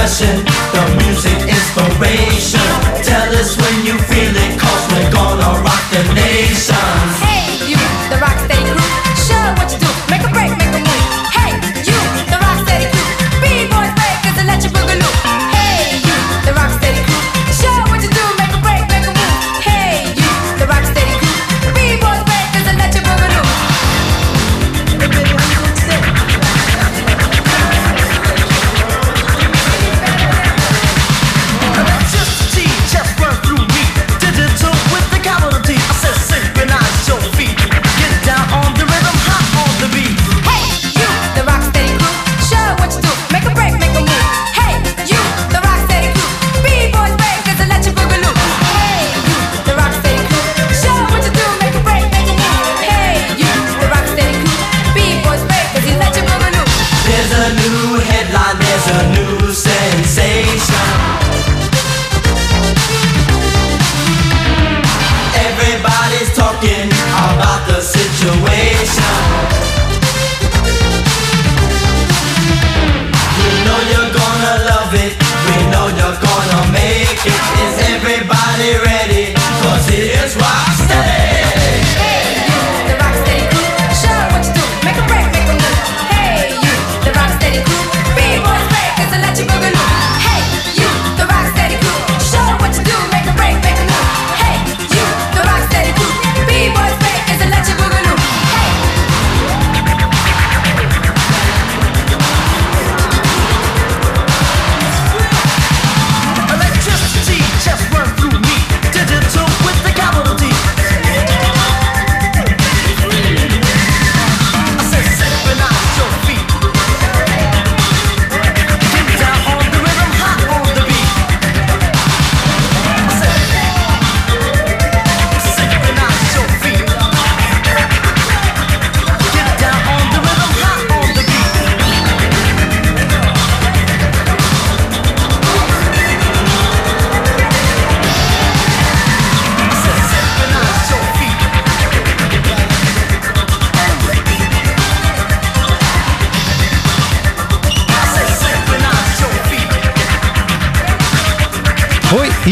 the music inspiration. Tell us when you feel it,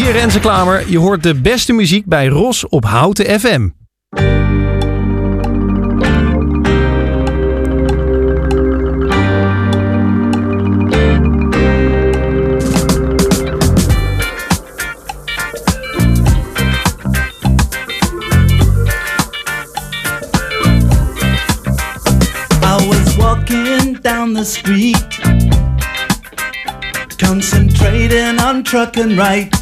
Hier Renze Klamer, je hoort de beste muziek bij Ros op Houten FM. down the street, concentrating on trucking right.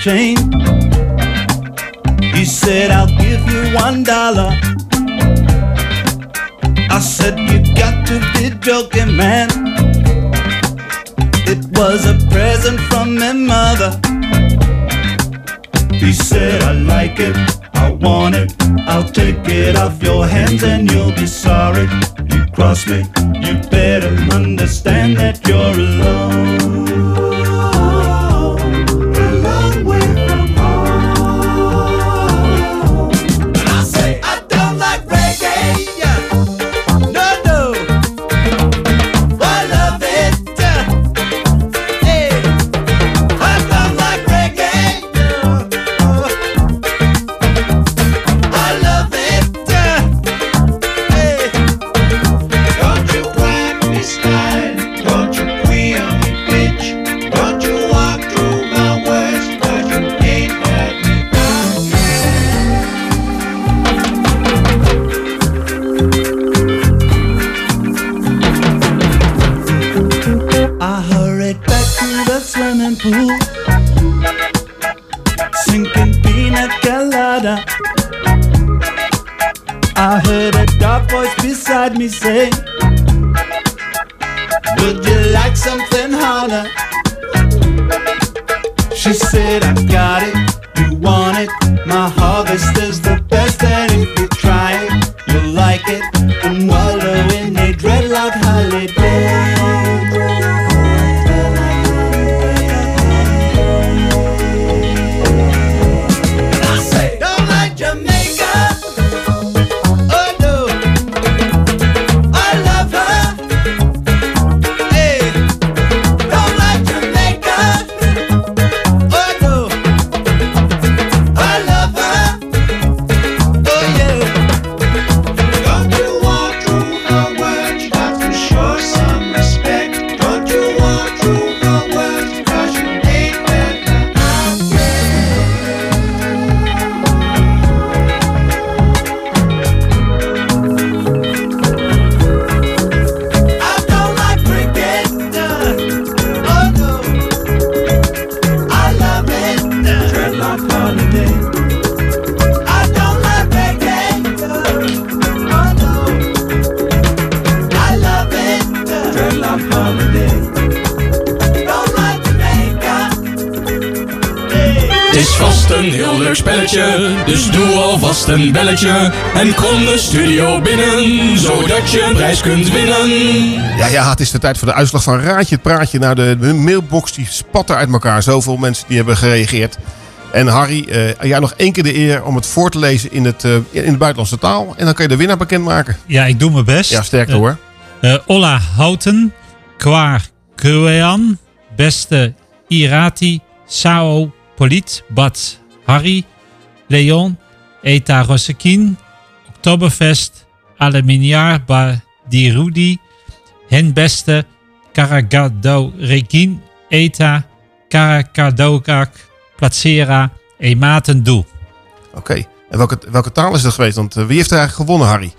Chain. He said, I'll give you one dollar. I said, You got to be joking, man. It was a present from my mother. He said, I like it, I want it. I'll take it off your hands and you'll be sorry. You cross me, you better understand that you're alone. Prijs kunt winnen. Ja, ja, het is de tijd voor de uitslag van Raadje het Praatje. Nou, de mailbox die spat er uit elkaar. Zoveel mensen die hebben gereageerd. En Harry, eh, jij nog één keer de eer om het voor te lezen in, het, eh, in de buitenlandse taal. En dan kan je de winnaar bekendmaken. Ja, ik doe mijn best. Ja, sterkte Eh, hoor. eh, Olla Houten, Kwaar Kruean, Beste Irati, Sao Polit, Bad Harry, Leon, Eta Rosekin, Oktoberfest, Aluminiar Badirudi, Hen Beste, Karagado Rekin, Eta, Karakadokak, Placera, Ematen Doe. Oké. En welke, welke taal is dat geweest? Want eh, wie heeft er eigenlijk gewonnen, Harry?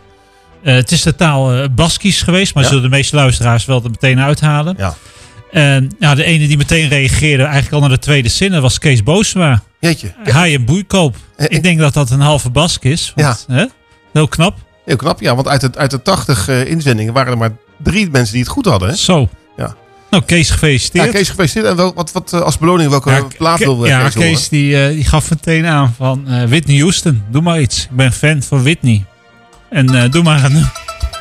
Eh, het is de taal eh, Baskisch geweest, maar Ja. zullen de meeste luisteraars wel er meteen uithalen. Ja. Ja, de ene die meteen reageerde, eigenlijk al naar de tweede zin, dat was Kees Boosma. Jeetje. Haai en boeikoop. Ik denk dat dat een halve bask is. Want, Hè? Heel knap. Heel knap, ja. Want uit de, uit de 80 eh, inzendingen waren er maar drie mensen die het goed hadden. Hè? Zo. Ja. Nou, Kees gefeliciteerd. Ja, Kees gefeliciteerd. En wel, wat, wat eh, als beloning, welke plaat Ke- wil ja, Kees die, eh, die gaf meteen aan van eh, Whitney Houston, doe maar iets. Ik ben fan van Whitney. En eh, doe maar een...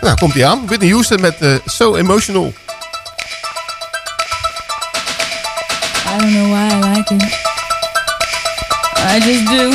Nou, komt hij aan. Whitney Houston met eh, So Emotional. I don't know why I like it. I just do.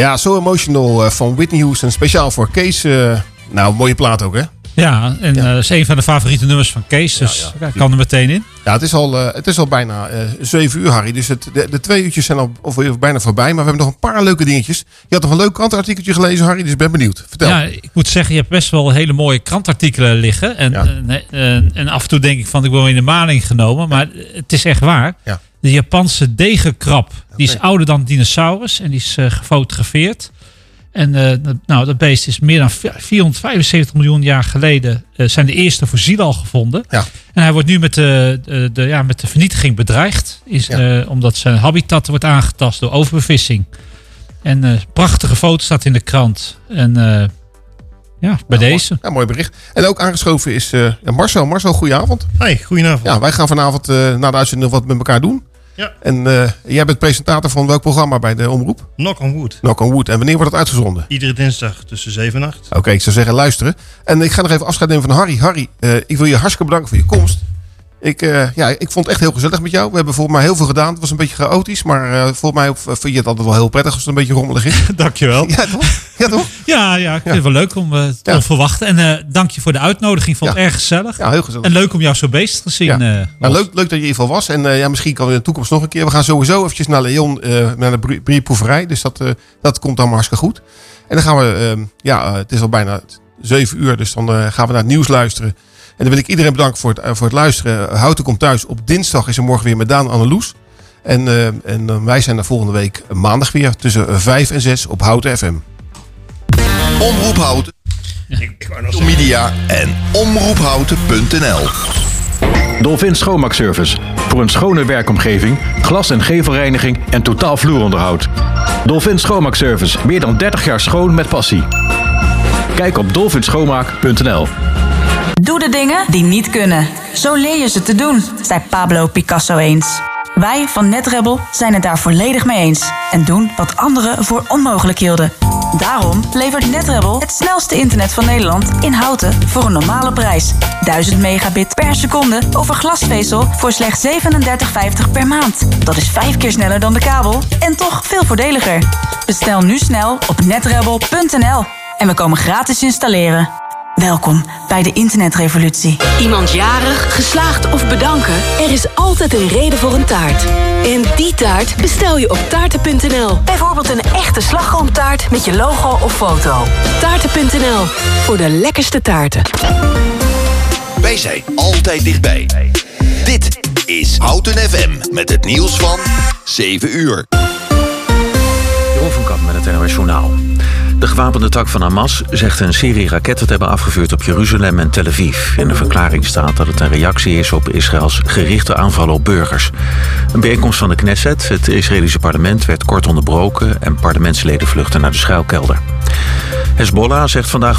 Ja, So Emotional eh, van Whitney Houston. Speciaal voor Kees. eh, nou, mooie plaat ook, hè? Ja, en eh, dat is een van de favoriete nummers van Kees. Dus ja, kan er meteen in. Ja, het is al, eh, het is al bijna eh 7 uur, Harry. Dus het, de, de twee uurtjes zijn al of, of bijna voorbij. Maar we hebben nog een paar leuke dingetjes. Je had nog een leuk krantenartikeltje gelezen, Harry. Dus ik ben benieuwd. Vertel. Ja, ik moet zeggen, je hebt best wel hele mooie krantartikelen liggen. En, en, af en toe denk ik van, ik ben wel in de maling genomen. Maar het is echt waar. Ja. De Japanse degenkrab, die is ouder dan dinosaurus. En die is eh, gefotografeerd. En eh, dat- nou, dat beest is meer dan 475 miljoen jaar geleden eh, zijn de eerste fossielen al gevonden. Ja. En hij wordt nu met de, de, de- ja, met de vernietiging bedreigd. Is, eh, omdat zijn habitat wordt aangetast door overbevissing. En eh, prachtige foto staat in de krant. En eh, ja, bij deze. Ja, mooi bericht. En ook aangeschoven is eh, ja, Marcel. Marcel, goedenavond. Hoi, goedenavond. Ja, wij gaan vanavond eh na de uitzending nog wat met elkaar doen. Ja. En eh, jij bent presentator van welk programma bij de omroep? Knock on wood. Knock on Wood. En wanneer wordt het uitgezonden? Iedere dinsdag tussen 7 en 8. Oké, ik zou zeggen luisteren. En ik ga nog even afscheid nemen van Harry. Harry, eh, ik wil je hartstikke bedanken voor je komst. Ik, eh, ja, ik vond het echt heel gezellig met jou. We hebben volgens mij heel veel gedaan. Het was een beetje chaotisch, maar eh, volgens mij vind je het altijd wel heel prettig als het een beetje rommelig is. [laughs] Dankjewel. Ja, toch? Ja, toch? Ja, ja, ik vind het wel leuk om eh te onverwachten. En dank je voor de uitnodiging. Vond het erg gezellig. Ja, heel gezellig. En leuk om jou zo bezig te zien. Ja. Nou, leuk, leuk dat je in ieder geval was. En ja, misschien kan we in de toekomst nog een keer. We gaan sowieso eventjes naar Leon, naar de brieproeverij. Dus dat, dat komt allemaal hartstikke goed. En dan gaan we, eh, ja, het is al bijna zeven uur. Dus dan gaan we naar het nieuws luisteren. En dan wil ik iedereen bedanken voor het, eh, voor het luisteren. Houten komt thuis. Op dinsdag is er morgen weer met Daan Anneloes. En, eh, en eh, wij zijn er volgende week maandag weer tussen 5 en 6 op Houten FM. Omroep Houten. Media en omroephouten.nl. Dolphin Schoonmaakservice. Voor een schone werkomgeving, glas- en gevelreiniging en totaal vloeronderhoud. Dolphin Schoonmaakservice. Meer dan 30 jaar schoon met passie. Kijk op dolphinschoonmaak.nl. Doe de dingen die niet kunnen. Zo leer je ze te doen, zei Pablo Picasso eens. Wij van NetRebel zijn het daar volledig mee eens. En doen wat anderen voor onmogelijk hielden. Daarom levert NetRebel het snelste internet van Nederland in houten voor een normale prijs. 1000 megabit per seconde over glasvezel voor slechts 37,50 per maand. Dat is vijf keer sneller dan de kabel en toch veel voordeliger. Bestel nu snel op netrebel.nl en we komen gratis installeren. Welkom bij de internetrevolutie. Iemand jarig, geslaagd of bedanken? Er is altijd een reden voor een taart. En die taart bestel je op taarten.nl. Bijvoorbeeld een echte slagroomtaart met je logo of foto. Taarten.nl voor de lekkerste taarten. Wij zijn altijd dichtbij. Dit is Houten FM met het nieuws van 7 uur. Jeroen van Kamp met het NOS Journaal. De gewapende tak van Hamas zegt een serie raketten te hebben afgevuurd op Jeruzalem en Tel Aviv. In de verklaring staat dat het een reactie is op Israëls gerichte aanvallen op burgers. Een bijeenkomst van de Knesset, het Israëlische parlement, werd kort onderbroken en parlementsleden vluchten naar de schuilkelder. Hezbollah zegt vandaag